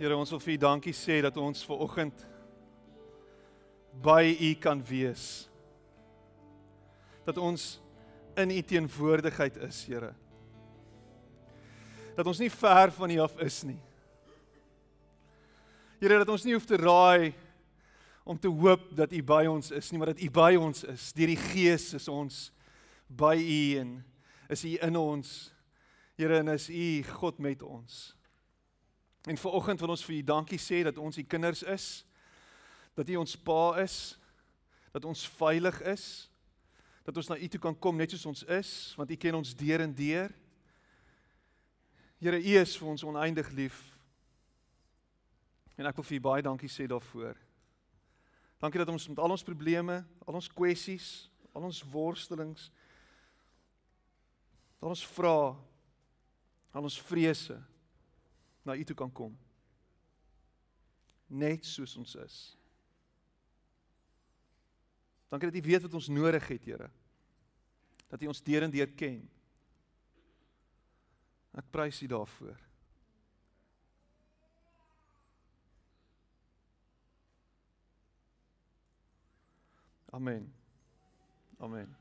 Here, ons wil vir U dankie sê dat ons ver oggend by U kan wees. Dat ons in U teenwoordigheid is, Here. Dat ons nie ver van U af is nie. Here, dat ons nie hoef te raai om te hoop dat U by ons is nie, maar dat U by ons is. Deur die Gees is ons by U en is U in ons. Here, en is U God met ons. En vanoggend wil ons vir U dankie sê dat ons U kinders is. Dat U ons Pa is. Dat ons veilig is. Dat ons na U toe kan kom net soos ons is, want U ken ons deur en deur. Here, U is vir ons oneindig lief. En ek wil vir U baie dankie sê daarvoor. Dankie dat ons met al ons probleme, al ons kwessies, al ons worstelings, al ons vrae, al ons vrese na U toe kan kom. Net soos ons is. Dankie dat U weet wat ons nodig het, Here. Dat U ons deur en deur ken. Ek prys U daarvoor. Amen. Amen.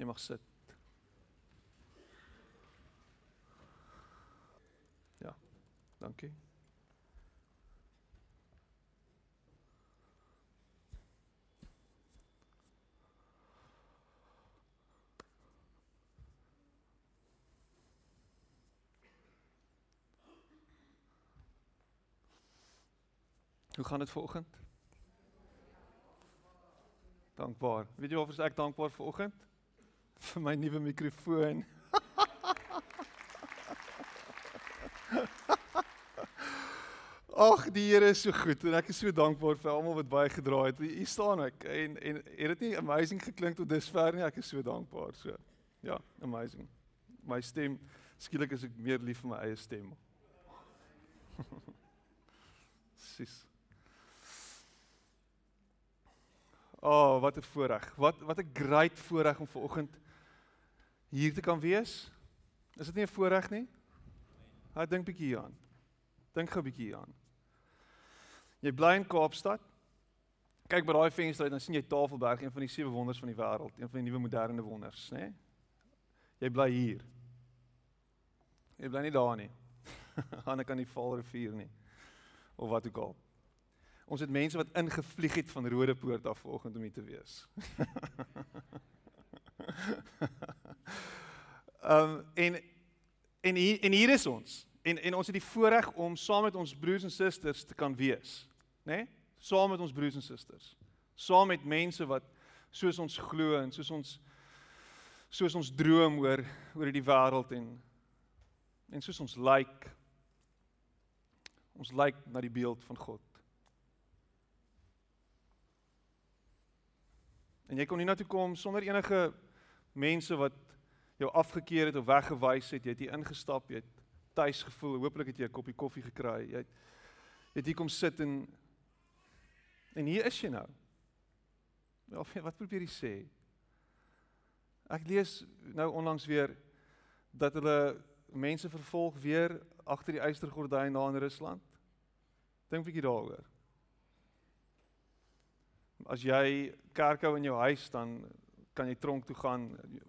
Jy mag sit. Dankie. Hoe gaan dit vanoggend? Dankbaar. Weet jy waarvoor ek dankbaar vanoggend? Vir my nuwe mikrofoon. Ag, die Here is so goed en ek is so dankbaar vir almal wat baie gedraai het. Hier staan ek en en het dit nie amazing geklink tot dusver nie? Ek is so dankbaar. So. Ja, amazing. My stem, skielik is ek meer lief vir my eie stem. Sis. Oh, wat 'n voorreg. Wat wat 'n great voorreg om ver oggend hier te kan wees. Is dit nie 'n voorreg nie? Ek dink bietjie hieraan. Dink gou bietjie hieraan. Jy bly in Kaapstad. Kyk by daai venster uit dan sien jy Tafelberg, een van die sewe wonders van die wêreld, een van die nuwe moderne wonders, né? Nee? Jy bly hier. Jy bly nie daar nie. Aan die kant die Vaalrivier nie. Of wat ook al. Ons het mense wat ingevlieg het van Rodepoort af vanoggend om hier te wees. Ehm um, en en hier en hier is ons. En en ons het die voorreg om saam met ons broers en susters te kan wees nê? Nee? Saam met ons broers en susters. Saam met mense wat soos ons glo en soos ons soos ons droom oor oor die wêreld en en soos ons lyk like, ons lyk like na die beeld van God. En jy kon nie na toe kom sonder enige mense wat jou afgekeer het of weggewys het. Jy het hier ingestap, jy het tuis gevoel. Hooplik het jy 'n koppie koffie gekry. Jy het jy het hier kom sit en En hier is jy nou. Of wat probeer jy sê? Ek lees nou onlangs weer dat hulle mense vervolg weer agter die eystergordyn daar in Rusland. Dink 'n bietjie daaroor. As jy kerk hou in jou huis dan kan jy tronk toe gaan.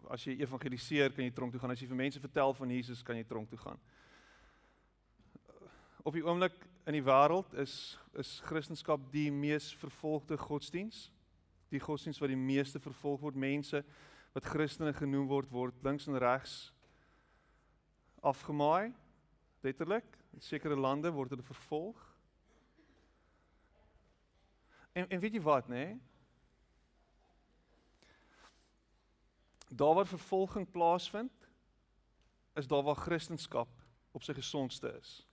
As jy evangeliseer, kan jy tronk toe gaan. As jy vir mense vertel van Jesus, kan jy tronk toe gaan. Op die oomblik in die wêreld is is Christendom die mees vervolgde godsdiens. Die godsdiens wat die meeste vervolg word. Mense wat Christene genoem word word links en regs afgemaai. Letterlik, in sekere lande word hulle vervolg. En en weet jy wat, nê? Nee? Daar waar vervolging plaasvind, is daar waar Christendom op sy gesondste is.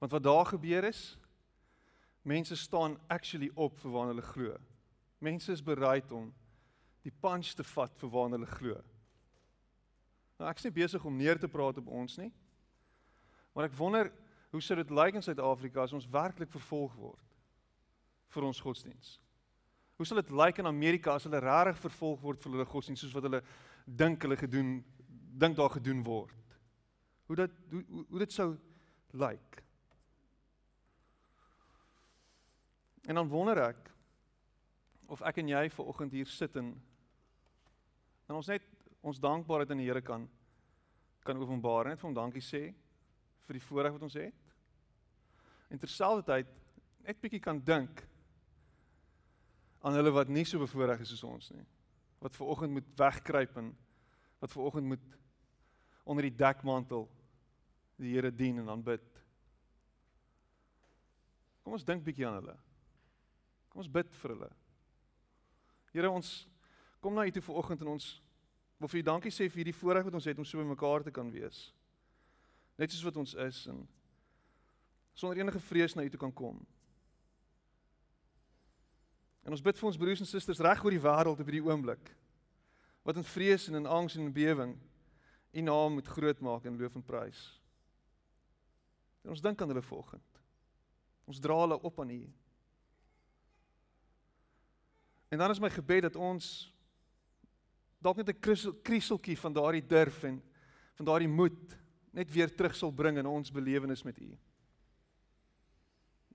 Want wat daar gebeur is, mense staan actually op vir waar hulle glo. Mense is bereid om die punch te vat vir waar hulle glo. Nou ek is nie besig om neer te praat op ons nie. Maar ek wonder hoe sou dit lyk in Suid-Afrika as ons werklik vervolg word vir ons godsdiens? Hoe sal dit lyk in Amerika as hulle regtig vervolg word vir hulle godsdiens soos wat hulle dink hulle gedoen dink daar gedoen word. Hoe dit hoe, hoe, dit sou lyk. En dan wonder ek of ek en jy ver oggend hier sit en en ons net ons dankbaarheid aan die Here kan kan openbaar net vir hom dankie sê vir die voorreg wat ons het. En terselfdertyd net bietjie kan dink aan hulle wat nie so bevoorreg is soos ons nie. Wat ver oggend moet wegkruip en wat ver oggend moet onder die dekmantel die Here dien en aanbid. Kom ons dink bietjie aan hulle. Kom ons bid vir hulle. Here ons kom na U toe ver oggend en ons wil vir U dankie sê vir hierdie voorreg wat ons het om so by mekaar te kan wees. Net soos wat ons is en sonder enige vrees na U toe kan kom. En ons bid vir ons broers en susters reg oor die wêreld op hierdie oomblik wat in vrees en in angs en in bewering U naam moet groot maak en loof en prys. En ons dink aan hulle vanoggend. Ons dra hulle op aan U. En dan is my gebed dat ons dalk net 'n krieseltjie van daardie durf en van daardie moed net weer terug sal bring in ons belewenis met U.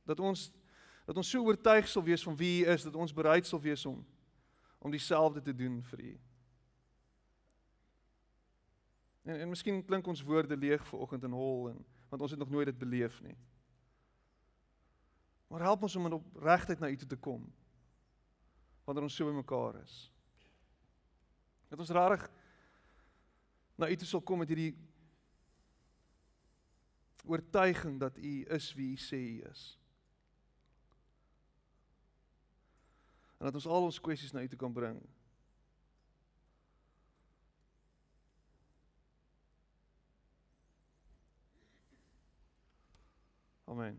Dat ons dat ons so oortuig sal wees van wie U is dat ons bereid sal wees om om dieselfde te doen vir U. En en miskien klink ons woorde leeg vanoggend en hol en want ons het nog nooit dit beleef nie. Maar help ons om in opregtheid na U toe te kom wanneer ons so by mekaar is. Dat ons rarig na U toe sal kom met hierdie oortuiging dat U is wie U sê U is. En dat ons al ons kwessies na U toe kan bring. Amen.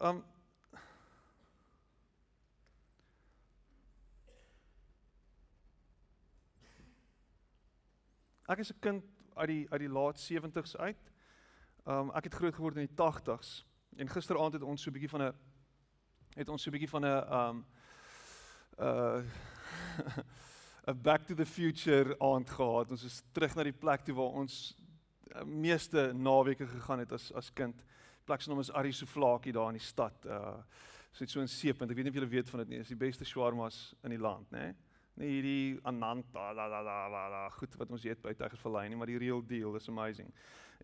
Um Ek is 'n kind uit die uit die laat 70s uit. Um ek het groot geword in die 80s en gisteraand het ons so 'n bietjie van 'n het ons so 'n bietjie van 'n um uh 'n back to the future aand gehad. Ons is terug na die plek toe waar ons uh, meeste naweke gegaan het as as kind. Plek se naam is Arisoflaakie daar in die stad. Uh so iets so 'n seepunt. Ek weet nie of julle weet van dit nie. Dit is die beste shawarmas in die land, né? Nee? Nie hierdie ananta la la la la la goed wat ons eet by Tygervallei nie, maar die real deal is amazing.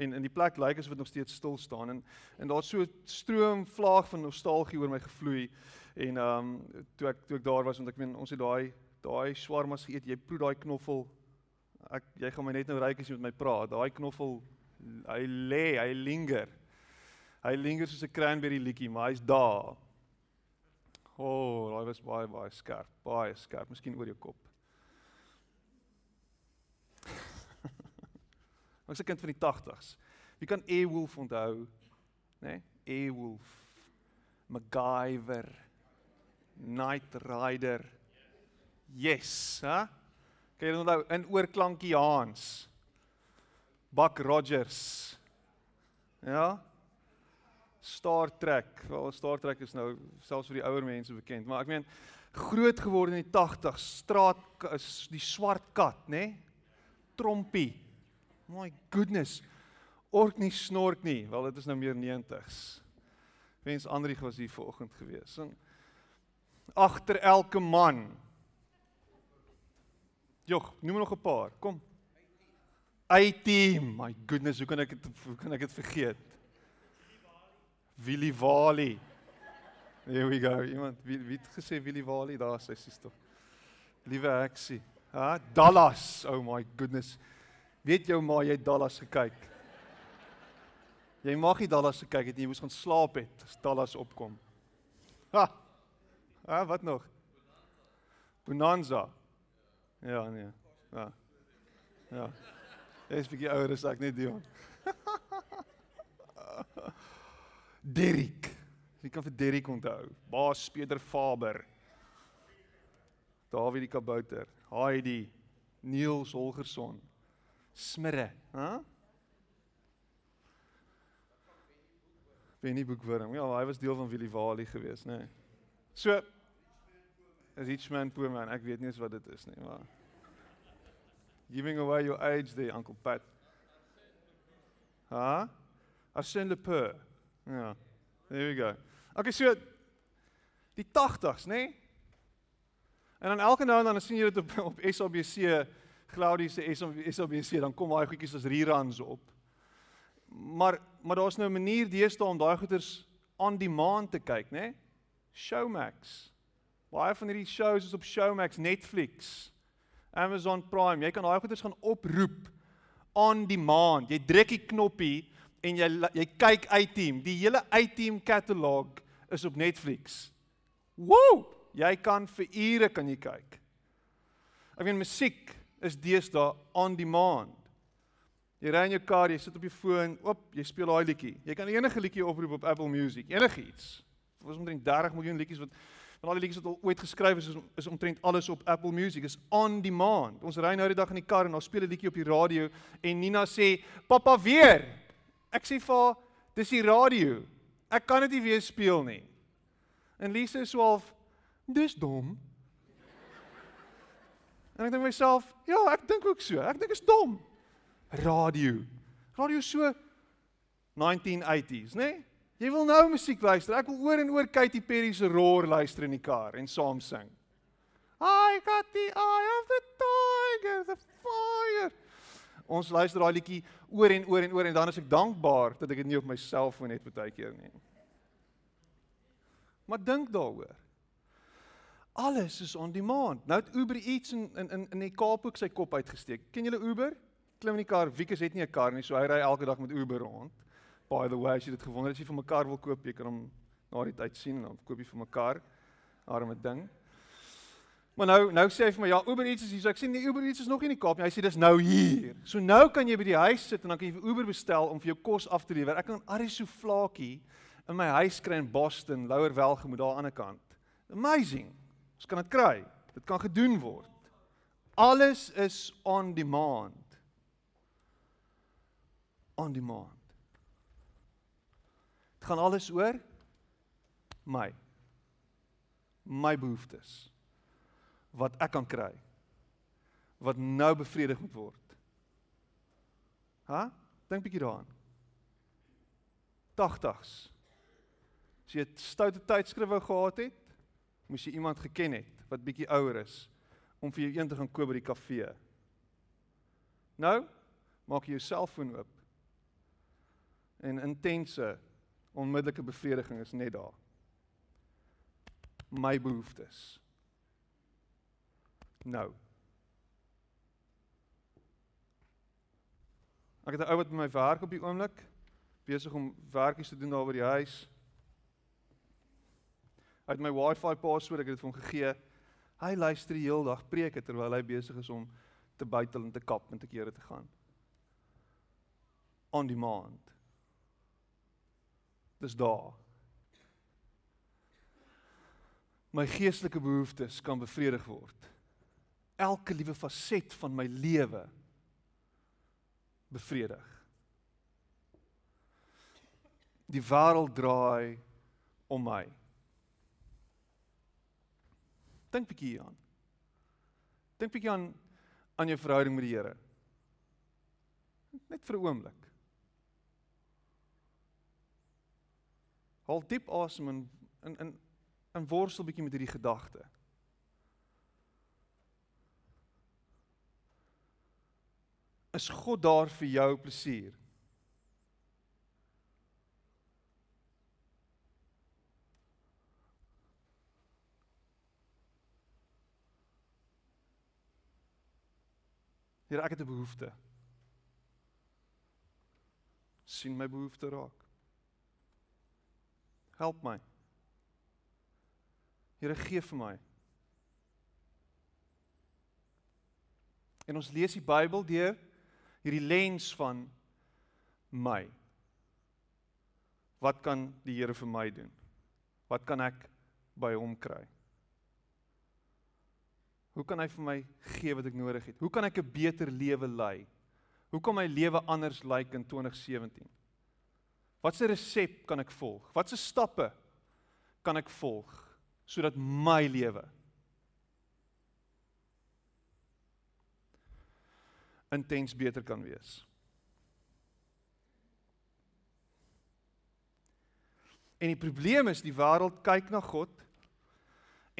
En in die plek lyk asof dit nog steeds stil staan en en daar's so 'n stroom vlaag van nostalgie oor my gevloei. En ehm um, toe ek toe ek daar was want ek meen ons het daai daai swarmas geëet, jy proe daai knoffel. Ek jy gaan my net nou ryk as jy met my praat. Daai knoffel hy lê, hy linger. Hy linger soos 'n cranberry liedjie, maar hy's daar. O, oh, daai was baie baie skerp, baie skerp, miskien oor jou kop. Ek se kind van die 80s. Wie kan Airwolf onthou? Né? Nee? Airwolf. MacGyver. Knight Rider. Yes, hè? Kan jy onthou in oorklankie Hans? Buck Rogers. Ja? Star Trek. Wel Star Trek is nou selfs vir die ouer mense bekend, maar ek meen groot geword in die 80s, straat die swart kat, nê? Nee? Trompie. My goodness. Ork nie snork nie. Wel dit is nou meer 90s. Wens Andrieg was hier vanoggend gewees. En agter elke man. Jog, noem nog 'n paar. Kom. A-team. My goodness, hoe kan ek dit hoe kan ek dit vergeet? Willie Wally. There we go. Iemand wie het gesê Willie Wally daar sy sis tog. Liewe Heksie. Ha, Dallas. Oh my goodness. Weet jou maar jy Dallas gekyk. Jy mag nie Dallas gekyk het nie, jy moes gaan slaap het as Dallas opkom. Ha. Ha, wat nog? Bonanza. Ja, nee. Ja. Ja. Dis 'n bietjie ouer as ek net Dion. Derrick. Wie kan vir Derrick onthou? Baas Pieter Faber. Dawie die kabouter. Heidi. Niels Holgersson. Smirre, hè? Benny Boekwurm. Ja, hy was deel van Willie Wally geweest, nê. Nee. So Richman Poorman, ek weet nie eens wat dit is nie, maar Giving away your age there, Uncle Pat. Ha? Arsène Lupin. Ja. There we go. Okay, so die 80s, nê? Nee? En dan elke nou en dan sien jy dit op op SABC, Claudie se SABC, dan kom daai goedjies as reruns op. Maar maar daar's nou 'n manier deesdae om daai goeders on demand te kyk, né? Nee? Showmax. Baie van hierdie shows is op Showmax, Netflix, Amazon Prime. Jy kan daai goeders gaan oproep on demand. Jy druk die knoppie en jy jy kyk A-Team. Die hele A-Team katalog is op Netflix. Woew! Jy kan vir ure kan jy kyk. Ek meen musiek is deesdae on demand. Jy ry in jou kar, jy sit op jou foon, oop, jy speel daai liedjie. Jy kan enige liedjie oproep op Apple Music, enigiets. Was omtrent 30 miljoen liedjies wat van al die liedjies wat al ooit geskryf is, is is omtrent alles op Apple Music. Is on demand. Ons ry nou die dag in die kar en daar speel 'n liedjie op die radio en Nina sê, "Pappa weer." Ek sê vir haar, "Dis die radio. Ek kan dit nie weer speel nie." En Lise is swaalf, "Dis dom." En ek dink myself, ja, ek dink ook so. Ek dink is dom. Radio. Radio so 1980s, né? Nee? Jy wil nou musiek luister. Ek wil oor en oor Katy Perry se roar luister in die kar en saam sing. I got the eye of the tiger, the fire. Ons luister daai liedjie oor en oor en oor en dan is ek dankbaar dat ek dit nie op my selfoon het baie keer nie. Maar dink daaroor. Alles is on demand. Nou het Uber iets in in in in die Kaap ook sy kop uitgesteek. Ken julle Uber? Klim in die kar. Wiekus het nie 'n kar nie, so hy ry elke dag met Uber rond. By the way, as jy dit gewonder as jy vir mekaar wil koop, jy kan hom na die tyd sien en dan koop jy vir mekaar. Arme ding. Maar nou nou sê hy vir my, ja, Uber Eats is hier. So ek sê nee, Uber Eats is nog nie in die Kaap nie. Hy sê dis nou hier. So nou kan jy by die huis sit en dan kan jy vir Uber bestel om vir jou kos af te lewer. Ek kan Arisu Vlakie in my huis kry in Boston, Lower Welgemoot daar aan die kant. Amazing. Ons kan dit kry. Dit kan gedoen word. Alles is on demand. On demand. Dit gaan alles oor my. My behoeftes. Wat ek kan kry. Wat nou bevredig moet word. Ha? Dink bietjie daaraan. 80s. As jy 'n stoute tydskrif wou gehad het, moes jy iemand geken het wat bietjie ouer is om vir jou een te gaan koop by die kafee. Nou maak jy jou selfoon oop. En intense onmiddellike bevrediging is net daar. My behoeftes. Nou. Ek het 'n ou wat by my werk op die oomblik besig om werkies te doen daar by die huis uit my Wi-Fi password, ek het dit vir hom gegee. Hy luister die hele dag preke terwyl hy besig is om te buitel en te kap en te kere te gaan. On demand. Dis daar. My geestelike behoeftes kan bevredig word. Elke liewe faset van my lewe bevredig. Die wêreld draai om my. Dink bietjie hieraan. Dink bietjie aan aan jou verhouding met die Here. Net vir 'n oomblik. Haal diep asem en in in in worstel bietjie met hierdie gedagte. Is God daar vir jou plesier? Here, ek het 'n behoefte. sien my behoefte raak. Help my. Here, gee vir my. En ons lees die Bybel deur hierdie lens van my. Wat kan die Here vir my doen? Wat kan ek by hom kry? Hoe kan hy vir my gee wat ek nodig het? Hoe kan ek 'n beter lewe lei? Hoe kan my lewe anders lyk like in 2017? Watse resep kan ek volg? Watse stappe kan ek volg sodat my lewe intens beter kan wees. En die probleem is die wêreld kyk na God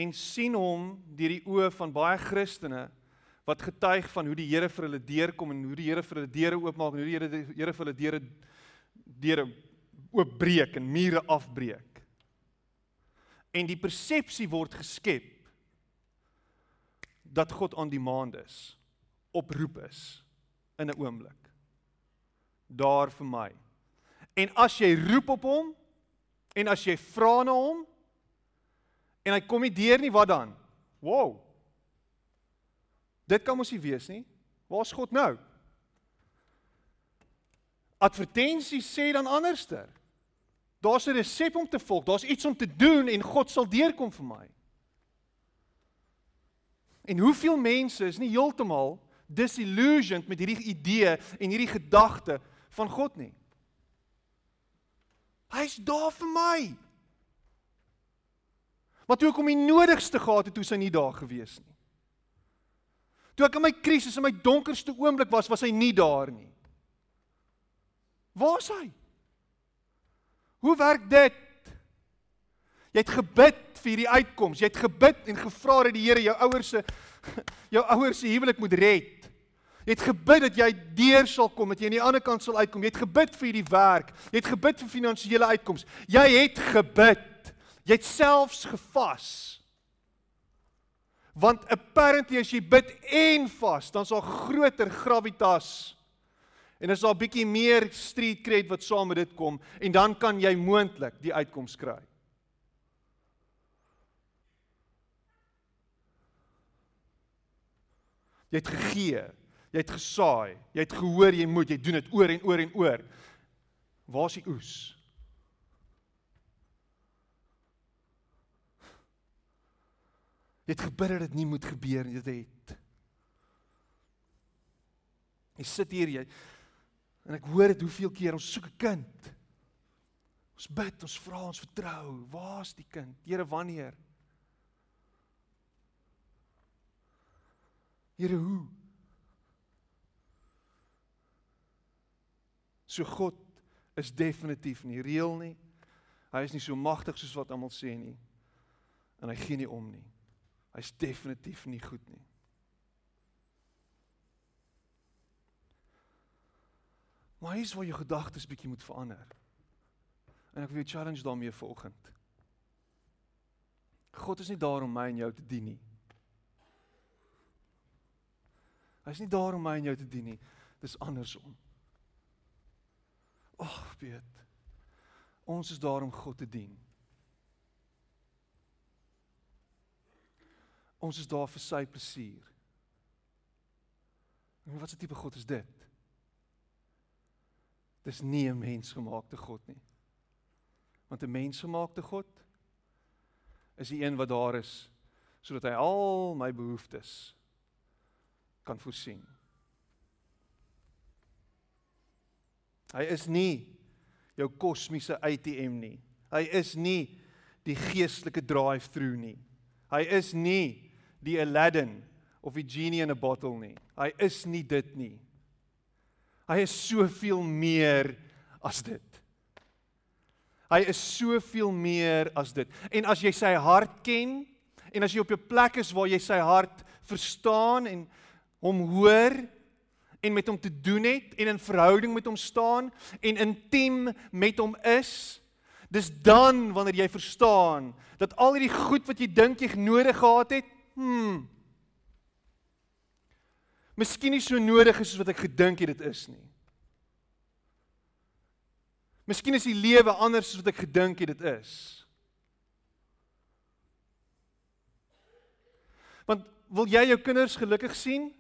en sien hom deur die oë van baie Christene wat getuig van hoe die Here vir hulle deurkom en hoe die Here vir hulle deure oopmaak en hoe die Here die Here vir hulle deure deure oopbreek en mure afbreek. En die persepsie word geskep dat God aan die maand is, oproep is in 'n oomblik. Daar vir my. En as jy roep op hom en as jy vra na hom en hy kom nie deur nie, wat dan? Wow. Dit kan mos nie wees nie. Waar's God nou? Advertensies sê dan anderster. Daar's 'n resep om te volg, daar's iets om te doen en God sal deurkom vir my. En hoeveel mense is nie heeltemal disillusioned met hierdie idee en hierdie gedagte van God nie. Hy's daar vir my. Maar toe ek hom die nodigste gehad het, toe sy nie daar gewees nie. Toe ek in my krisis en my donkerste oomblik was, was hy nie daar nie. Waar is hy? Hoe werk dit? Jy het gebid vir hierdie uitkoms. Jy het gebid en gevra dat die Here jou ouers se jou ouers se huwelik moet red. Jy het gebid dat jy deur sal kom, dat jy aan die ander kant sal uitkom. Jy het gebid vir hierdie werk. Jy het gebid vir finansiële uitkomste. Jy het gebid. Jy het selfs gevas. Want apparently as jy bid en vas, dan sal groter gravitas en as daar 'n bietjie meer street cred wat saam met dit kom en dan kan jy moontlik die uitkoms kry. Jy het gegee, jy het gesaai, jy het gehoor jy moet, jy doen dit oor en oor en oor. Waar is die oes? Jy het gebid dat dit nie moet gebeur nie, dit het. Jy sit hier jy en ek hoor dit hoeveel keer ons soek 'n kind. Ons bid, ons vra, ons vertrou. Waar's die kind? Here, wanneer? Here, hoe? So God is definitief nie reël nie. Hy is nie so magtig soos wat almal sê nie. En hy gee nie om nie. Hy's definitief nie goed nie. Maar hier's waar jou gedagtes bietjie moet verander. En ek wil jou challenge daarmee vanoggend. God is nie daar om my en jou te dien nie. Hy's nie daar om my en jou te dien nie. Dis andersom. Ag, weet. Ons is daar om God te dien. Ons is daar vir sy plesier. En wat 'n tipe God is dit? Dis nie 'n mensgemaakte God nie. Want 'n mensgemaakte God is die een wat daar is sodat hy al my behoeftes kan voorsien. Hy is nie jou kosmiese ATM nie. Hy is nie die geestelike drive-through nie. Hy is nie die Aladdin of die genie in a bottle nie. Hy is nie dit nie. Hy is soveel meer as dit. Hy is soveel meer as dit. En as jy sy hart ken en as jy op 'n plek is waar jy sy hart verstaan en hom hoor en met hom te doen het en in verhouding met hom staan en intiem met hom is, dis dan wanneer jy verstaan dat al hierdie goed wat jy dink jy nodig gehad het, hmm. Miskien nie so nodig is soos wat ek gedink het dit is nie. Miskien is die lewe anders as wat ek gedink het dit is. Want wil jy jou kinders gelukkig sien?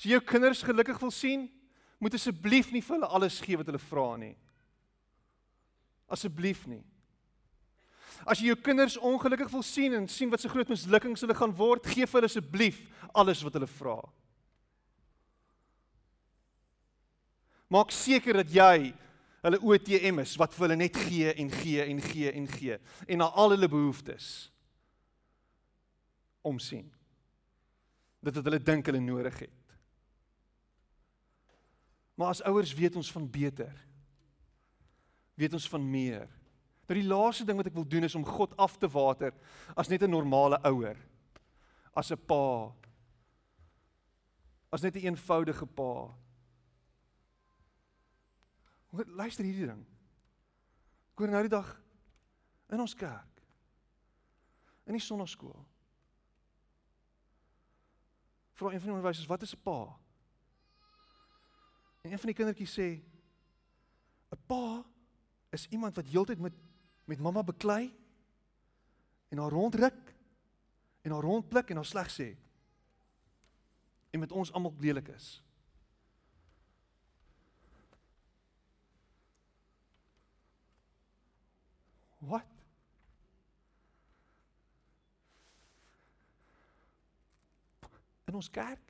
As jy jou kinders gelukkig wil sien, moet asseblief nie vir hulle alles gee wat hulle vra nie. Asseblief nie. As jy jou kinders ongelukkig wil sien en sien wat se groot mislukkings hulle gaan word, gee vir hulle asseblief alles wat hulle vra. Maak seker dat jy hulle OTM is wat vir hulle net gee en gee en gee en gee en na al hulle behoeftes omsien. Dit wat hulle dink hulle nodig het. Maar as ouers weet ons van beter. Weet ons van meer. Nou die laaste ding wat ek wil doen is om God af te water as net 'n normale ouer. As 'n pa. As net 'n een eenvoudige pa. Luister hierdie ding. Hoor nou die dag in ons kerk. In die sonnaskool. Vra een van die onderwysers, "Wat is 'n pa?" En een van die kindertjies sê, "’n Pa is iemand wat heeltyd met met mamma beklei en haar rondruk en haar rondpluk en haar sleg sê en met ons almal lelik is." Wat? In ons kerk?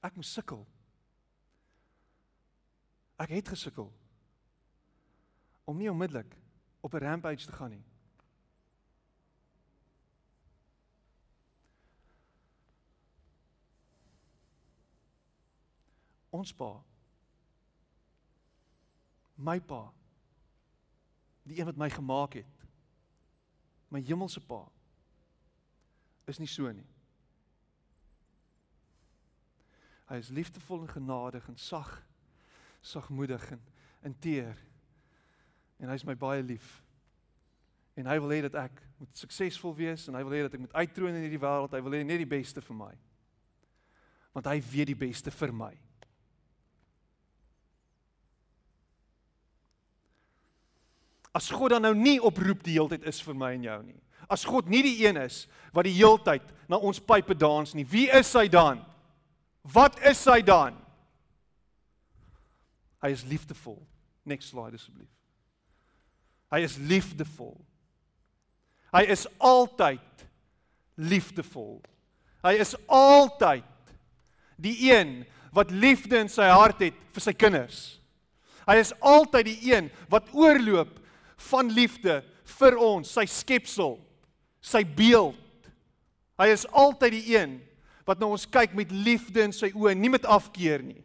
Ek moet sukkel. Ek het gesukkel om nie onmiddellik op 'n rampage te gaan nie. Ons pa. My pa. Die een wat my gemaak het. My hemelse pa. Is nie so nie. Hy is liefdevol en genadig en sag, sagmoedig en inteer. En hy is my baie lief. En hy wil hê dat ek moet suksesvol wees en hy wil hê dat ek moet uittroon in hierdie wêreld. Hy wil hê net die beste vir my. Want hy weet die beste vir my. As God dan nou nie oproep die heeltyd is vir my en jou nie. As God nie die een is wat die heeltyd na ons pype dans nie. Wie is hy dan? Wat is hy dan? Hy is liefdevol. Next slide asseblief. Hy is liefdevol. Hy is altyd liefdevol. Hy is altyd die een wat liefde in sy hart het vir sy kinders. Hy is altyd die een wat oorloop van liefde vir ons, sy skepsel, sy beeld. Hy is altyd die een wat na ons kyk met liefde in sy oë, nie met afkeer nie.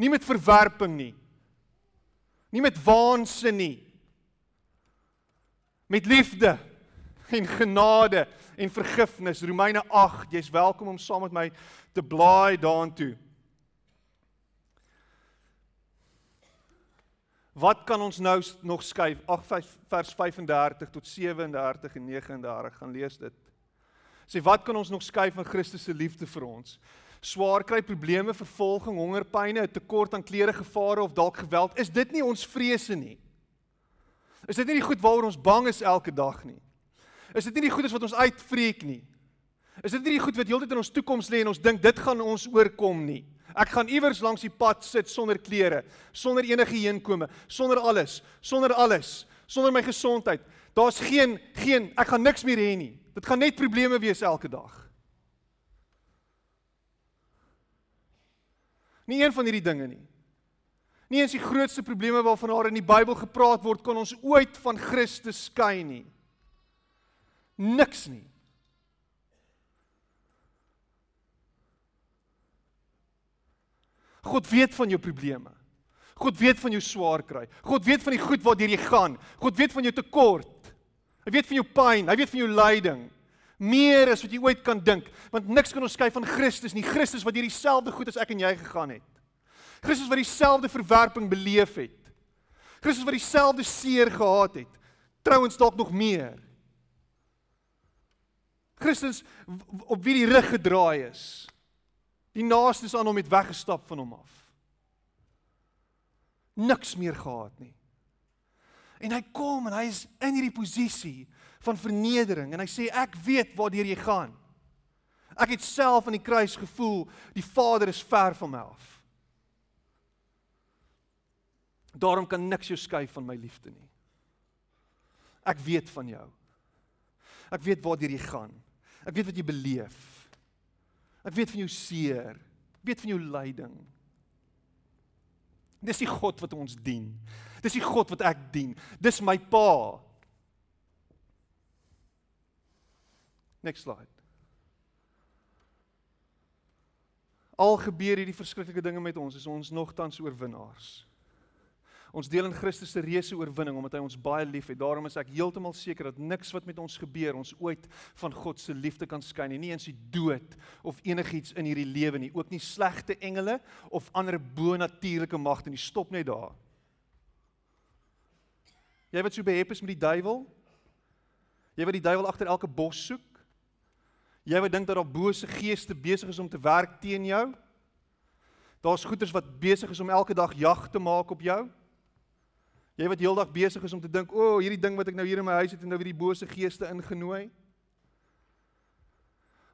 Nie met verwerping nie. Nie met waansin nie. Met liefde en genade en vergifnis. Romeine 8, jy's welkom om saam met my te blaai daartoe. Wat kan ons nou nog skuif? 8 vers 35 tot 37 en 39 gaan lees dit. Sê wat kan ons nog skuif van Christus se liefde vir ons? Swaar kry probleme, vervolging, hongerpyne, 'n tekort aan klere, gevare of dalk geweld. Is dit nie ons vrese nie? Is dit nie die goed waaroor ons bang is elke dag nie? Is dit nie die goedes wat ons uitvreek nie? Is dit nie die goed wat heeltyd in ons toekoms lê en ons dink dit gaan ons oorkom nie? Ek gaan iewers langs die pad sit sonder klere, sonder enige heenkome, sonder alles, sonder alles, sonder my gesondheid. Daar's geen geen ek gaan niks meer hê nie. Dit gaan net probleme wees elke dag. Nie een van hierdie dinge nie. Nie eens die grootste probleme waarvan daar in die Bybel gepraat word kon ons ooit van Christus skei nie. Niks nie. God weet van jou probleme. God weet van jou swaar kry. God weet van die goed waartoe jy gaan. God weet van jou tekort. Hy weet van jou pyn, hy weet van jou lyding. Meer as wat jy ooit kan dink, want niks kan ons skei van Christus nie. Christus wat hierdie selfde goed as ek en jy gegaan het. Christus wat dieselfde verwerping beleef het. Christus wat dieselfde seer gehad het. Trouwens dalk nog meer. Christus op wie die rug gedraai is. Die naaste is aan hom het weggestap van hom af. Niks meer gehad nie. En hy kom en hy is in hierdie posisie van vernedering en hy sê ek weet waartoe jy gaan. Ek het self aan die kruis gevoel die Vader is ver van my af. Daarom kan niks jou skei van my liefde nie. Ek weet van jou. Ek weet waartoe jy gaan. Ek weet wat jy beleef. Ek weet van jou seer. Ek weet van jou lyding. Dis die God wat ons dien. Dis die God wat ek dien. Dis my Pa. Next slide. Al gebeur hierdie verskriklike dinge met ons, is ons nogtans oorwinnaars. Ons deel in Christus se reuse oorwinning omdat hy ons baie liefhet. Daarom is ek heeltemal seker dat niks wat met ons gebeur ons ooit van God se liefde kan skei nie, nie eens die dood of enigiets in hierdie lewe nie, ook nie slegte engele of ander bo-natuurlike magte nie. Stop net daar. Jy wat so behep is met die duiwel? Jy wat die duiwel agter elke bos soek? Jy wat dink dat daar bose geeste besig is om te werk teen jou? Daar's goeters wat besig is om elke dag jag te maak op jou. Jy wat heeldag besig is om te dink, "O, oh, hierdie ding wat ek nou hier in my huis het en nou weer die bose geeste ingenooi."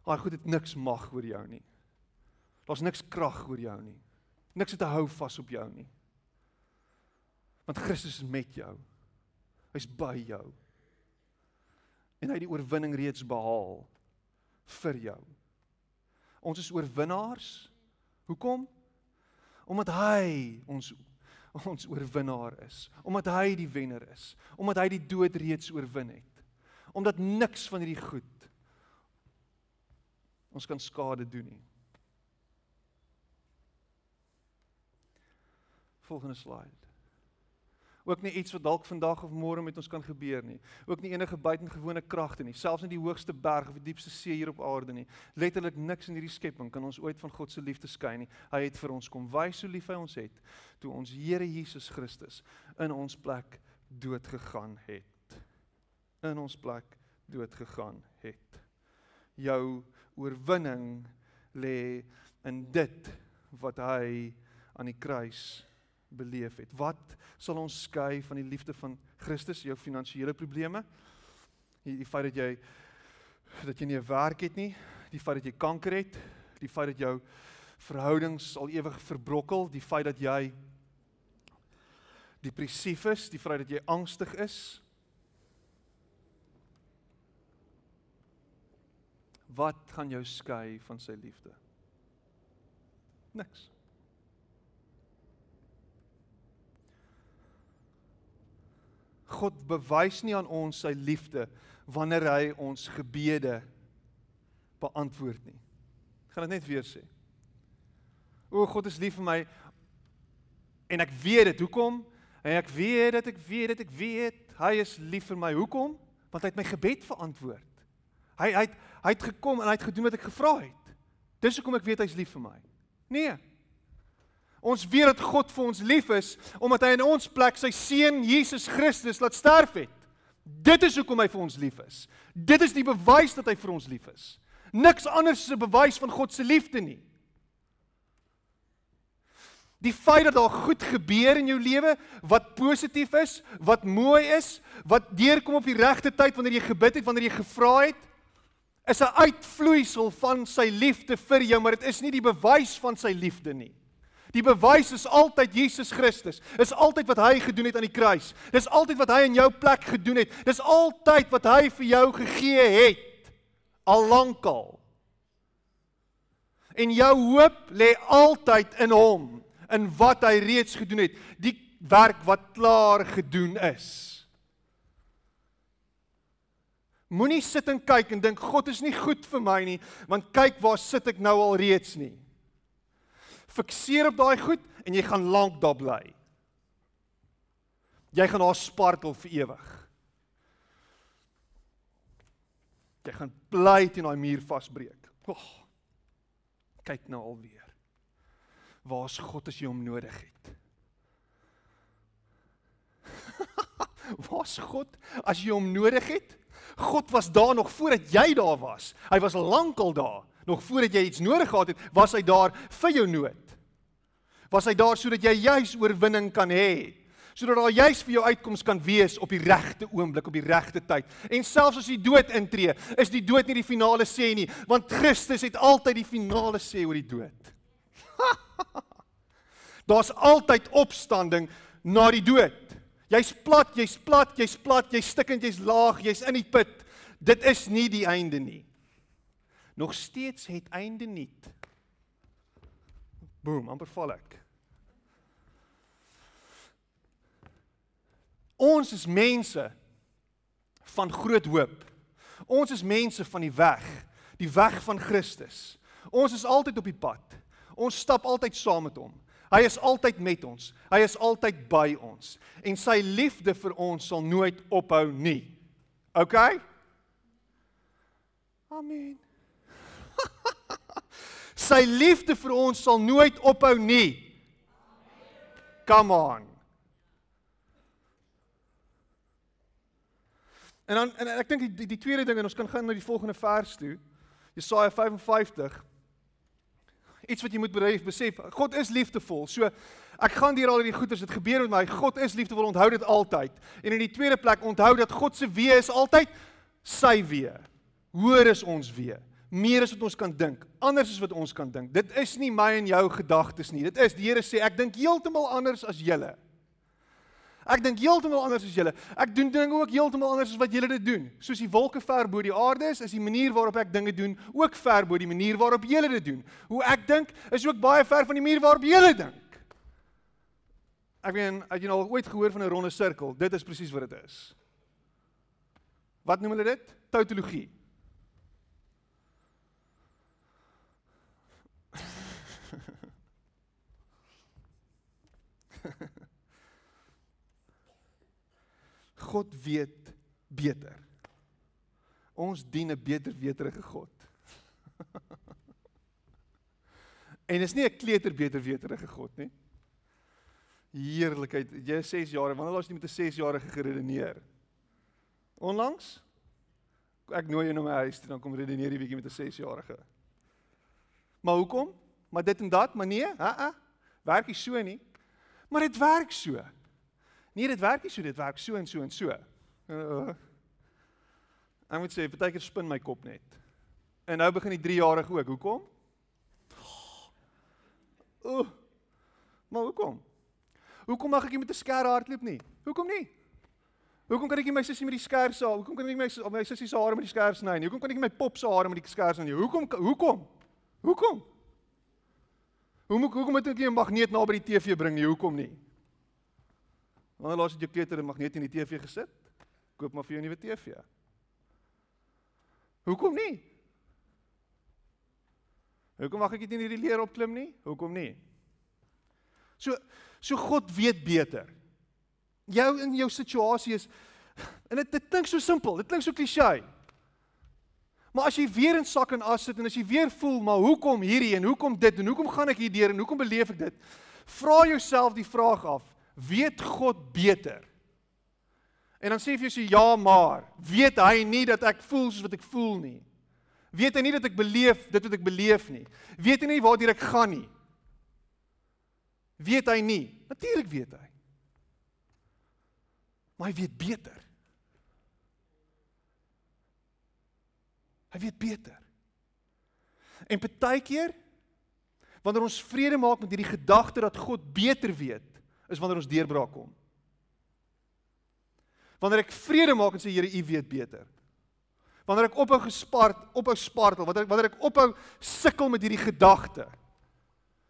Maar goed, dit niks mag oor jou nie. Daar's niks krag oor jou nie. Niks te hou vas op jou nie. Want Christus is met jou. Hy's by jou. En hy het die oorwinning reeds behaal vir jou. Ons is oorwinnaars. Hoekom? Omdat hy ons ons oorwinnaar is, omdat hy die wenner is, omdat hy die dood reeds oorwin het. Omdat niks van hierdie goed ons kan skade doen nie. Volgende slide. Ook nie iets wat dalk vandag of môre met ons kan gebeur nie. Ook nie enige buitengewone kragte nie, selfs in die hoogste berg of die diepste see hier op aarde nie. Letterlik niks in hierdie skepping kan ons ooit van God se liefde skei nie. Hy het vir ons kom wys hoe lief hy ons het toe ons Here Jesus Christus in ons plek dood gegaan het. In ons plek dood gegaan het. Jou oorwinning lê in dit wat hy aan die kruis beleef het. Wat sal ons skei van die liefde van Christus, jou finansiële probleme? Die, die feit dat jy dat jy nie 'n werk het nie, die feit dat jy kanker het, die feit dat jou verhoudings al ewig verbrokkel, die feit dat jy depressief is, die feit dat jy angstig is. Wat gaan jou skei van sy liefde? Niks. God bewys nie aan ons sy liefde wanneer hy ons gebede beantwoord nie. Ek gaan dit net weer sê. O God is lief vir my en ek weet dit. Hoekom? En ek weet dit, ek weet dit, ek weet hy is lief vir my. Hoekom? Want hy het my gebed verantwoord. Hy hy het hy het gekom en hy het gedoen wat ek gevra het. Dis hoekom ek weet hy's lief vir my. Nee. Ons weet dat God vir ons lief is omdat hy in ons plek sy seun Jesus Christus laat sterf het. Dit is hoekom hy vir ons lief is. Dit is die bewys dat hy vir ons lief is. Niks anders is 'n bewys van God se liefde nie. Die feit dat daar goed gebeur in jou lewe wat positief is, wat mooi is, wat deurkom op die regte tyd wanneer jy gebid het, wanneer jy gevra het, is 'n uitvloeisel van sy liefde vir jou, maar dit is nie die bewys van sy liefde nie. Die bewys is altyd Jesus Christus. Is altyd wat hy gedoen het aan die kruis. Dis altyd wat hy in jou plek gedoen het. Dis altyd wat hy vir jou gegee het al lankal. En jou hoop lê altyd in hom, in wat hy reeds gedoen het, die werk wat klaar gedoen is. Moenie sit en kyk en dink God is nie goed vir my nie, want kyk waar sit ek nou al reeds nie fikseer op daai goed en jy gaan lank daar bly. Jy gaan daar spartel vir ewig. Jy gaan bly teen daai muur vasbreek. Oh, kyk nou alweer. Waar's God as jy hom nodig het? Waar's God as jy hom nodig het? God was daar nog voordat jy daar was. Hy was lankal daar nog voordat jy iets nodig gehad het, was hy daar vir jou nood. Was hy daar sodat jy juis oorwinning kan hê. Sodat daar juis vir jou uitkoms kan wees op die regte oomblik, op die regte tyd. En selfs as die dood intree, is die dood nie die finale sê nie, want Christus het altyd die finale sê oor die dood. Daar's altyd opstanding na die dood. Jy's plat, jy's plat, jy's plat, jy's stikkend, jy's laag, jy's in die put. Dit is nie die einde nie nog steeds het einde nie. Boom, amper val ek. Ons is mense van groot hoop. Ons is mense van die weg, die weg van Christus. Ons is altyd op die pad. Ons stap altyd saam met hom. Hy is altyd met ons. Hy is altyd by ons. En sy liefde vir ons sal nooit ophou nie. OK? Amen. Sy liefde vir ons sal nooit ophou nie. Come on. En dan en ek dink die, die tweede ding en ons kan gaan na die volgende vers toe. Jesaja 55. Iets wat jy moet bedryf besef, God is liefdevol. So ek gaan deur al hierdie goeders, dit gebeur met my. God is liefdevol, onthou dit altyd. En in die tweede plek, onthou dat God se weë is altyd sy weë. Hoër is ons weë. Meer as wat ons kan dink, anders as wat ons kan dink. Dit is nie my en jou gedagtes nie. Dit is die Here sê ek dink heeltemal anders as julle. Ek dink heeltemal anders as julle. Ek doen dinge ook heeltemal anders as wat julle dit doen. Soos die wolke ver bo die aarde is, is die manier waarop ek dinge doen ook ver bo die manier waarop julle dit doen. Hoe ek dink is ook baie ver van die manier waarop julle dink. Ek meen, het jy nou al ooit gehoor van 'n ronde sirkel? Dit is presies wat dit is. Wat noem hulle dit? Tautologie. God weet beter. Ons dien 'n beter weterige God. en is nie 'n kleuter beter weterige God nie. Heerlikheid. Jy is 6 jaar. Wanneer laas jy met 'n 6-jarige geredeneer? Onlangs? Ek nooi jou na my huis toe dan kom redeneer jy bietjie met 'n 6-jarige. Maar hoekom? Maar dit en dat, maar nee, ha ha. Werk nie so nie. Maar dit werk so. Nee, dit werk nie so, dit werk so en so en so. Uh, ek moet sê, partykeer spin my kop net. En nou begin die 3-jarige ook. Hoekom? Ooh. Uh, maar hoekom? Hoekom mag ek nie met 'n skerp hardloop nie? Hoekom nie? Hoekom kan ek nie my sussie met die skerp se, hoekom kan ek nie my my sussie se hare met die skerp sny nie? Hoekom kan ek nie my pop se hare met die skerp sny nie? Hoekom hoekom? Hoekom? Hoe moet hoekom moet ek 'n magneet naby die TV bring nie? Hoekom nie? Wanneer laas het jou kleuter 'n magneet in die TV gesit? Koop maar vir jou 'n nuwe TV. Hoekom nie? Hoekom mag ek dit nie hierdie leer opklim nie? Hoekom nie? So so God weet beter. Jou in jou situasie is en dit dit klink so simpel, dit klink so klisjé. Maar as jy weer in sak en as sit en as jy weer voel, maar hoekom hierdie en hoekom dit en hoekom gaan ek hierdeur en hoekom beleef ek dit? Vra jouself die vraag af: weet God beter. En dan sê jy vir jou ja, maar weet hy nie dat ek voel soos wat ek voel nie? Weet hy nie dat ek beleef dit wat ek beleef nie? Weet hy nie waartoe ek gaan nie? Weet hy nie? Natuurlik weet hy. Maar hy weet beter. Hy weet beter. En partykeer wanneer ons vrede maak met hierdie gedagte dat God beter weet, is wanneer ons deurbraak kom. Wanneer ek vrede maak en sê Here, U weet beter. Wanneer ek ophou gespart, ophou spartel, wanneer ek wanneer ek ophou sukkel met hierdie gedagte.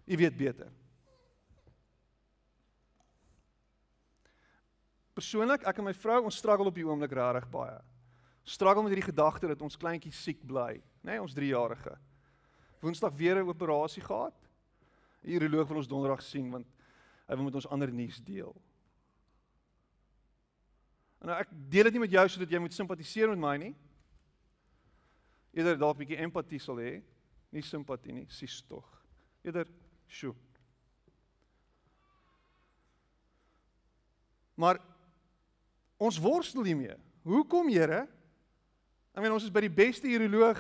U weet beter. Persoonlik, ek en my vrou, ons struggle op die oomblik regtig baie. Struggle met hierdie gedagte dat ons kleintjie siek bly, nê, nee, ons 3-jarige. Woensdag weer 'n operasie gehad. Die uroloog wil ons donderdag sien want hy wil met ons ander nuus deel. En nou ek deel dit nie met jou sodat jy moet simpatiseer met my nie. Eerder dalk 'n bietjie empatie sal hê, nie simpatie nie, sies tog. Eerder, sjoe. Maar ons worstel hiermee. Hoekom, Here? Ek meen ons is by die beste uroloog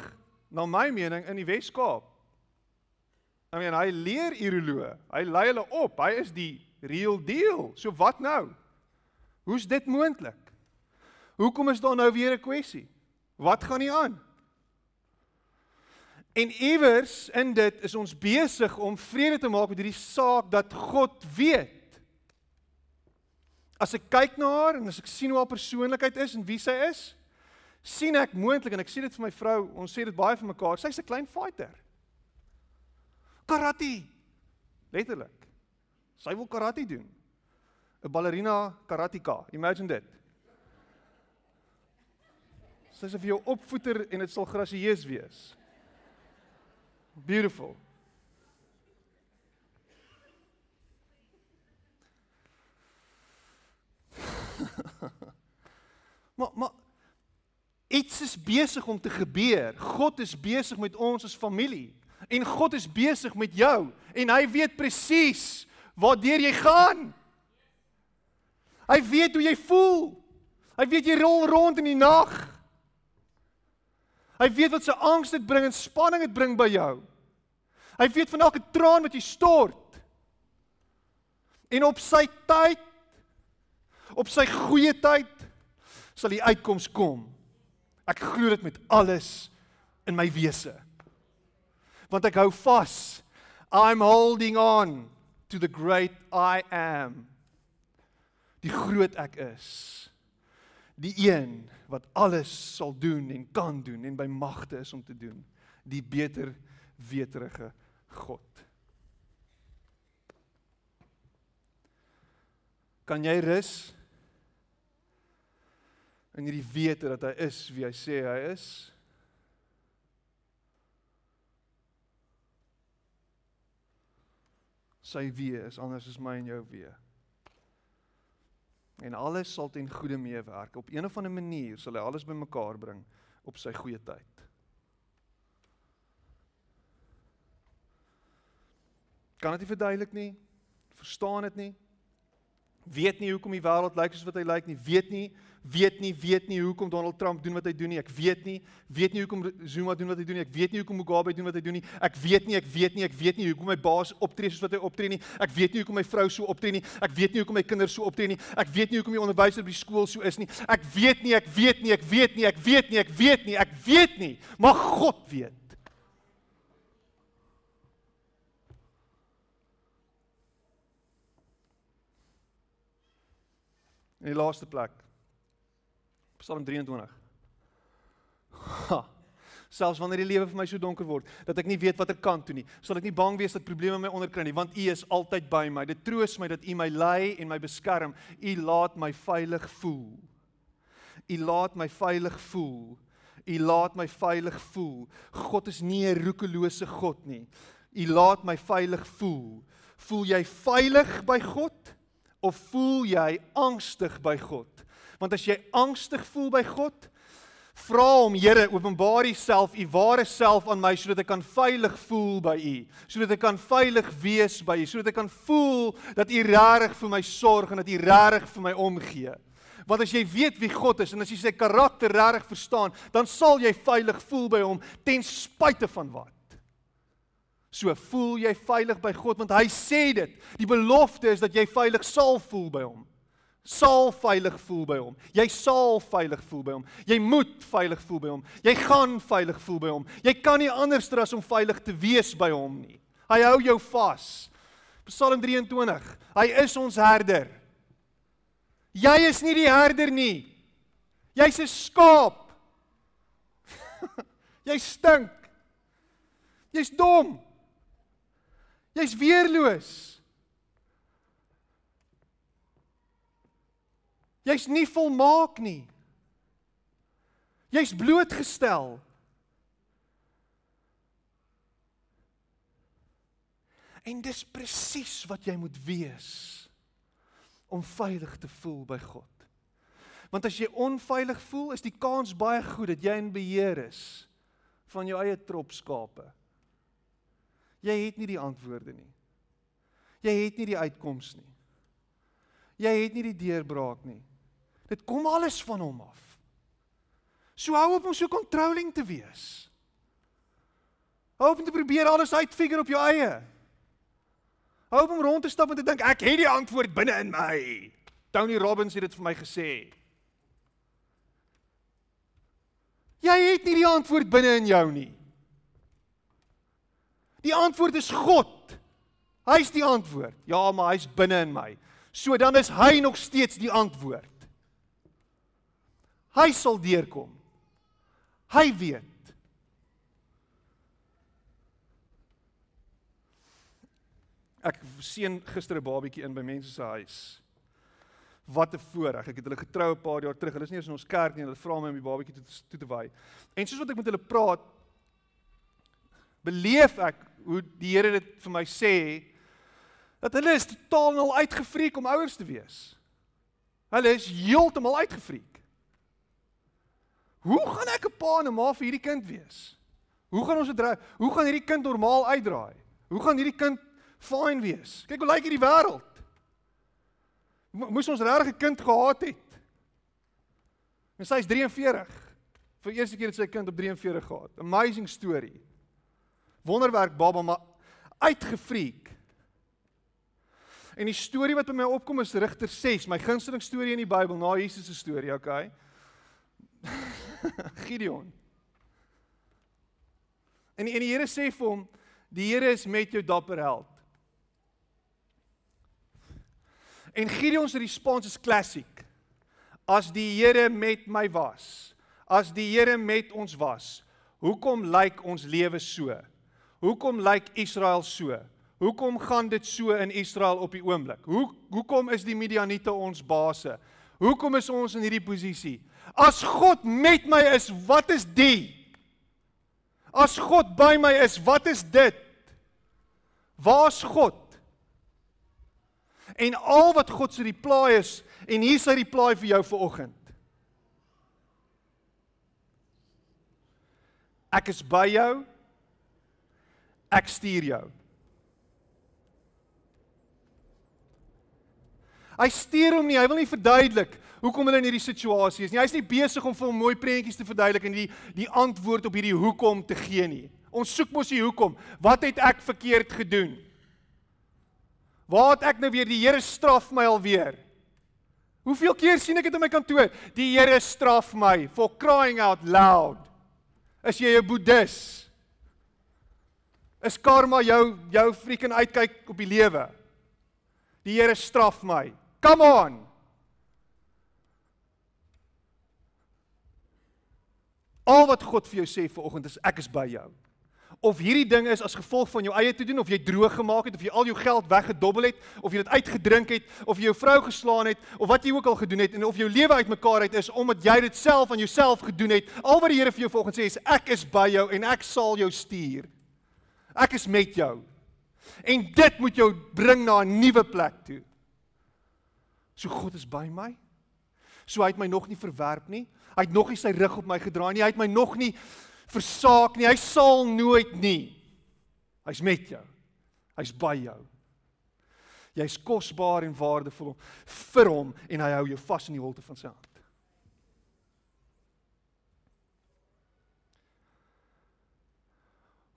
na my mening in die Wes-Kaap. I mean hy leer uroloë. Hy lei hulle op. Hy is die real deal. So wat nou? Hoe's dit moontlik? Hoekom is daar nou weer 'n kwessie? Wat gaan nie aan? En iewers in dit is ons besig om vrede te maak met hierdie saak dat God weet. As ek kyk na haar en as ek sien hoe haar persoonlikheid is en wie sy is, sien ek moontlik en ek sê dit vir my vrou, ons sê dit baie vir mekaar, sy's 'n klein fighter karate. Letterlik. Sy wil karate doen. 'n Ballerina karateka. Imagine dit. Sy sal vir jou opvoeter en dit sal grasieus wees. Beautiful. maar maar iets is besig om te gebeur. God is besig met ons as familie en God is besig met jou en hy weet presies waartoe jy gaan. Hy weet hoe jy voel. Hy weet jy rol rond in die nag. Hy weet wat se angs dit bring en spanning dit bring by jou. Hy weet van elke traan wat jy stort. En op sy tyd op sy goeie tyd sal die uitkoms kom. Ek glo dit met alles in my wese. Want ek hou vas. I'm holding on to the great I am. Die groot ek is. Die een wat alles sal doen en kan doen en by magte is om te doen. Die beter weterige God. Kan jy rus in hierdie wete dat hy is wie hy sê hy is? Sy wie is anders as my en jou wie. En alles sal ten goeie meewerk. Op een of ander manier sal hy alles bymekaar bring op sy goeie tyd. Kan dit nie verduidelik nie. Verstaan dit nie. Weet nie hoekom die wêreld lyk soos wat hy lyk nie. Weet nie, weet nie, weet nie hoekom Donald Trump doen wat hy doen nie. Ek weet nie, weet nie hoekom Zuma doen wat hy doen nie. Ek weet nie hoekom Mugabe doen wat hy doen nie. Ek weet nie, ek weet nie, ek weet nie hoekom my baas optree soos wat hy optree nie. Ek weet nie hoekom my vrou so optree nie. Ek weet nie hoekom my kinders so optree nie. Ek weet nie hoekom die onderwyser by die skool so is nie. Ek weet nie, ek weet nie, ek weet nie, ek weet nie, ek weet nie, ek weet nie. Maar God weet. In die laaste plek. Psalm 23. Ha. Selfs wanneer die lewe vir my so donker word dat ek nie weet watter kant toe nie, sal ek nie bang wees dat probleme my onderkry nie, want U is altyd by my. Dit troos my dat U my lei en my beskerm. U laat my veilig voel. U laat my veilig voel. U laat my veilig voel. God is nie 'n roekelose God nie. U laat my veilig voel. Voel jy veilig by God? of voel jy angstig by God? Want as jy angstig voel by God, vra hom, Here, openbaar U self, U ware self aan my sodat ek kan veilig voel by U, sodat ek kan veilig wees by U, sodat ek kan voel dat U regtig vir my sorg en dat U regtig vir my omgee. Want as jy weet wie God is en as jy sy karakter regtig verstaan, dan sal jy veilig voel by hom ten spyte van wat. So voel jy veilig by God want hy sê dit. Die belofte is dat jy veilig sal voel by hom. Sal veilig voel by hom. Jy sal veilig voel by hom. Jy moet veilig voel by hom. Jy gaan veilig voel by hom. Jy kan nie anders as om veilig te wees by hom nie. Hy hou jou vas. Psalm 23. Hy is ons herder. Jy is nie die herder nie. Jy's 'n skaap. jy stink. Jy's dom. Jy's weerloos. Jy's nie volmaak nie. Jy's blootgestel. En dis presies wat jy moet wees om veilig te voel by God. Want as jy onveilig voel, is die kans baie goed dat jy in beheer is van jou eie trop skape. Jy het nie die antwoorde nie. Jy het nie die uitkoms nie. Jy het nie die deurbraak nie. Dit kom alles van hom af. So hou op om so controlling te wees. Hou op om te probeer alles uitfigure op jou eie. Hou op om rond te stap en te dink ek het die antwoord binne in my. Tony Robbins het dit vir my gesê. Jy het nie die antwoord binne in jou nie. Die antwoord is God. Hy's die antwoord. Ja, maar hy's binne in my. So dan is hy nog steeds die antwoord. Hy sal deurkom. Hy weet. Ek sien gister 'n babietjie in by mense se huis. Wat 'n voorreg. Ek het hulle getrou 'n paar jaar terug. Hulle is nie eens in ons kerk nie. Hulle vra my om die babatjie toe, toe te wy. En soos wat ek met hulle praat, beleef ek hoe die Here dit vir my sê dat hulle is totaal en al uitgefreek om ouers te wees. Hulle is heeltemal uitgefreek. Hoe gaan ek 'n pa en 'n ma vir hierdie kind wees? Hoe gaan ons dit hoe gaan hierdie kind normaal uitdraai? Hoe gaan hierdie kind fyn wees? Kyk hoe lyk hierdie wêreld. Moes ons regtig 'n kind gehad het? En sy is 43. Vir eerste keer het sy 'n kind op 43 gehad. Amazing story. Wonderwerk baba maar uitgefreek. En die storie wat by my opkom is Rigter 6, my gunsteling storie in die Bybel na Jesus se storie, okay? Gideon. En en die Here sê vir hom, die Here is met jou dapper held. En Gideon se respons is klassiek. As die Here met my was, as die Here met ons was, hoekom lyk ons lewe so? Hoekom lyk Israel so? Hoekom gaan dit so in Israel op die oomblik? Hoe hoekom is die Midianiete ons baase? Hoekom is ons in hierdie posisie? As God met my is, wat is die? As God by my is, wat is dit? Waar's God? En al wat God se reply is en hier is sy reply vir jou vanoggend. Ek is by jou. Ek stuur jou. Hy stuur hom nie, hy wil nie verduidelik hoekom hulle in hierdie situasie is nie. Hy's nie besig om vir hom mooi prentjies te verduidelik en die die antwoord op hierdie hoekom te gee nie. Ons soek mos die hoekom. Wat het ek verkeerd gedoen? Waar het ek nou weer die Here straf my alweer? Hoeveel keer sien ek dit in my kantoor? Die Here straf my for crying out loud. As jy 'n boeddhis Is karma jou jou freaking uitkyk op die lewe? Die Here straf my. Come on. Al wat God vir jou sê vanoggend is ek is by jou. Of hierdie ding is as gevolg van jou eie te doen of jy droog gemaak het of jy al jou geld weggedobbel het of jy dit uitgedrink het of jy jou vrou geslaan het of wat jy ook al gedoen het en of jou lewe uitmekaar uit is omdat jy dit self aan jouself gedoen het. Al wat die Here vir jou volgens sê is ek is by jou en ek sal jou stuur. Ek is met jou. En dit moet jou bring na 'n nuwe plek toe. So God is by my. So hy het my nog nie verwerp nie. Hy het nog nie sy rug op my gedraai nie. Hy het my nog nie versaak nie. Hy sal nooit nie. Hy's met jou. Hy's by jou. Jy's kosbaar en waardevol vir hom en hy hou jou vas in die holte van sy hand.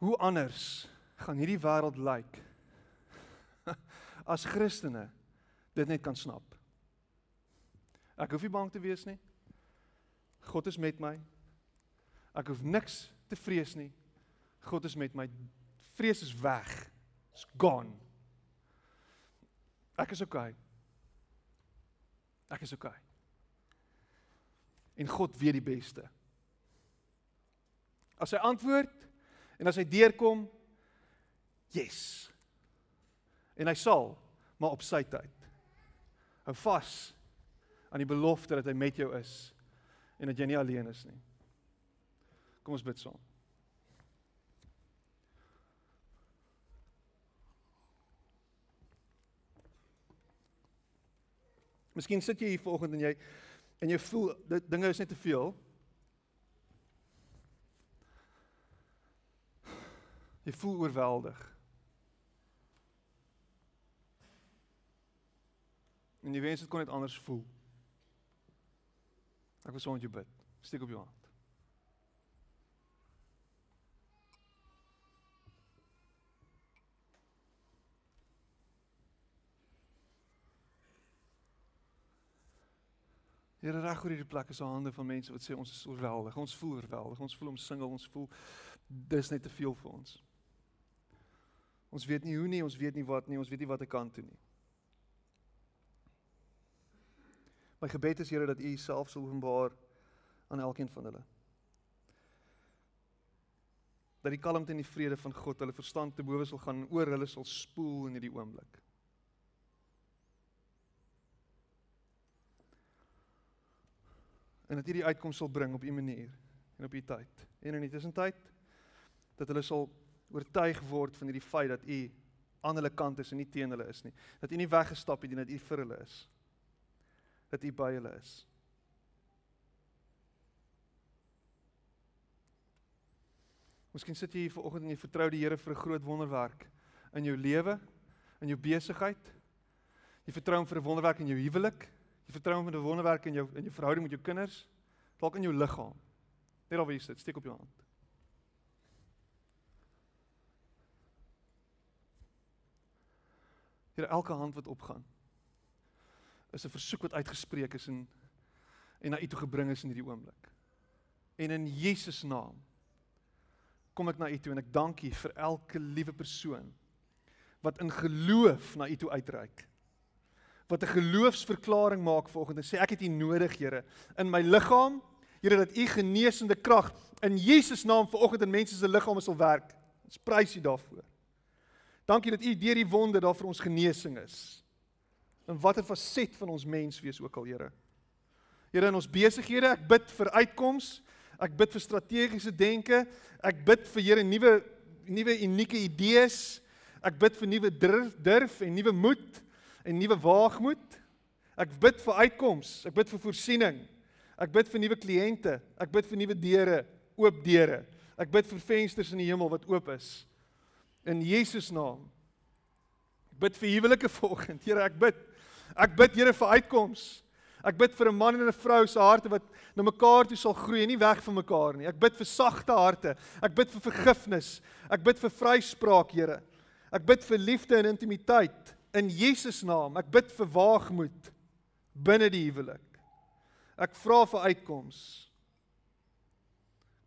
Hoe anders gaan hierdie wêreld lyk as Christene dit net kan snap. Ek hoef nie bang te wees nie. God is met my. Ek hoef niks te vrees nie. God is met my. Vrees is weg. It's gone. Ek is okay. Ek is okay. En God weet die beste. As hy antwoord en as hy deurkom, Yes. En hy sal, maar op sy tyd. Hou vas aan die belofte dat hy met jou is en dat jy nie alleen is nie. Kom ons bid saam. Miskien sit jy hier vanoggend en jy en jy voel dit dinge is net te veel. Jy voel oorweldig. En jy wens dit kon net anders voel. Ek wil saam met jou bid. Steek op jou hand. Here reg oor hierdie plek is daar hande van mense wat sê ons is oorweldig. Ons voel oorweldig. Ons voel omsingel. Ons voel dis net te veel vir ons. Ons weet nie hoe nie, ons weet nie wat nie, ons weet nie wat ek kan doen nie. My gebed is Here dat U self sal openbaar aan elkeen van hulle. Dat die kalmte en die vrede van God hulle verstand te bowe sal gaan oor hulle sal spoel in hierdie oomblik. en dat U die uitkoms sal bring op U manier en op U tyd. En in die tussentyd dat hulle sal oortuig word van hierdie feit dat U aan hulle kant is en nie teen hulle is nie. Dat U nie weggestap het nie, dat U vir hulle is. Dat U by hulle is. Miskien sit jy hier vanoggend en jy vertrou die Here vir 'n groot wonderwerk in jou lewe, in jou besigheid. Jy vertrou hom vir 'n wonderwerk in jou huwelik. Jy vertrou hom vir 'n wonderwerk in jou in jou verhouding met jou kinders, dalk in jou liggaam. Net daar waar jy sit, steek op jou hand. Here, elke hand wat opgaan is 'n versoek wat uitgespreek is en en na U toe gebring is in hierdie oomblik. En in Jesus naam kom ek na U toe en ek dank U vir elke liewe persoon wat in geloof na U toe uitreik wat 'n geloofsverklaring maak vanoggend en sê ek het U nodig, Here, in my liggaam. Here dat U genesende krag in Jesus naam vanoggend in mense se liggame sal werk. Ons prys U daarvoor. Dankie dat U deur die wonde daar vir ons genesing is. In watter faset van ons mens wees ook al, Here. Here in ons besighede, ek bid vir uitkoms. Ek bid vir strategiese denke. Ek bid vir Here nuwe nuwe unieke idees. Ek bid vir nuwe durf, durf en nuwe moed en nuwe waagmoed. Ek bid vir uitkoms, ek bid vir voorsiening. Ek bid vir nuwe kliënte, ek bid vir nuwe deure, oop deure. Ek bid vir vensters in die hemel wat oop is. In Jesus naam. Ek bid vir huwelike volgend. Here, ek bid. Ek bid Here vir uitkoms. Ek bid vir 'n man en 'n vrou se harte wat na mekaar toe sal groei nie weg van mekaar nie. Ek bid vir sagte harte. Ek bid vir vergifnis. Ek bid vir vryspraak, Here. Ek bid vir liefde en intimiteit in Jesus naam. Ek bid vir waagmoed binne die huwelik. Ek vra vir uitkoms.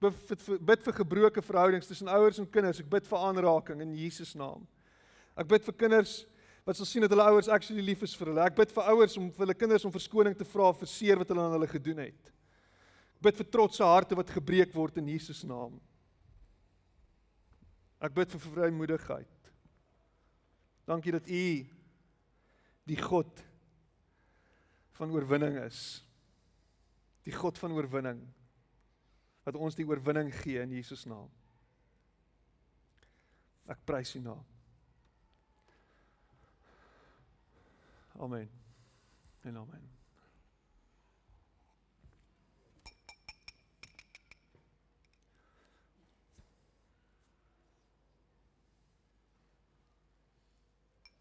Bid vir, bid vir gebroke verhoudings tussen ouers en kinders. Ek bid vir aanraking in Jesus naam. Ek bid vir kinders wat sal sien dat hulle ouers actually lief is vir hulle. Ek bid vir ouers om vir hulle kinders om verskoning te vra vir seer wat hulle aan hulle gedoen het. Ek bid vir trotse harte wat gebreek word in Jesus naam. Ek bid vir vrymoedigheid. Dankie dat U die God van oorwinning is. Die God van oorwinning wat ons die oorwinning gee in Jesus naam. Ek prys U naam. Amen. En amen.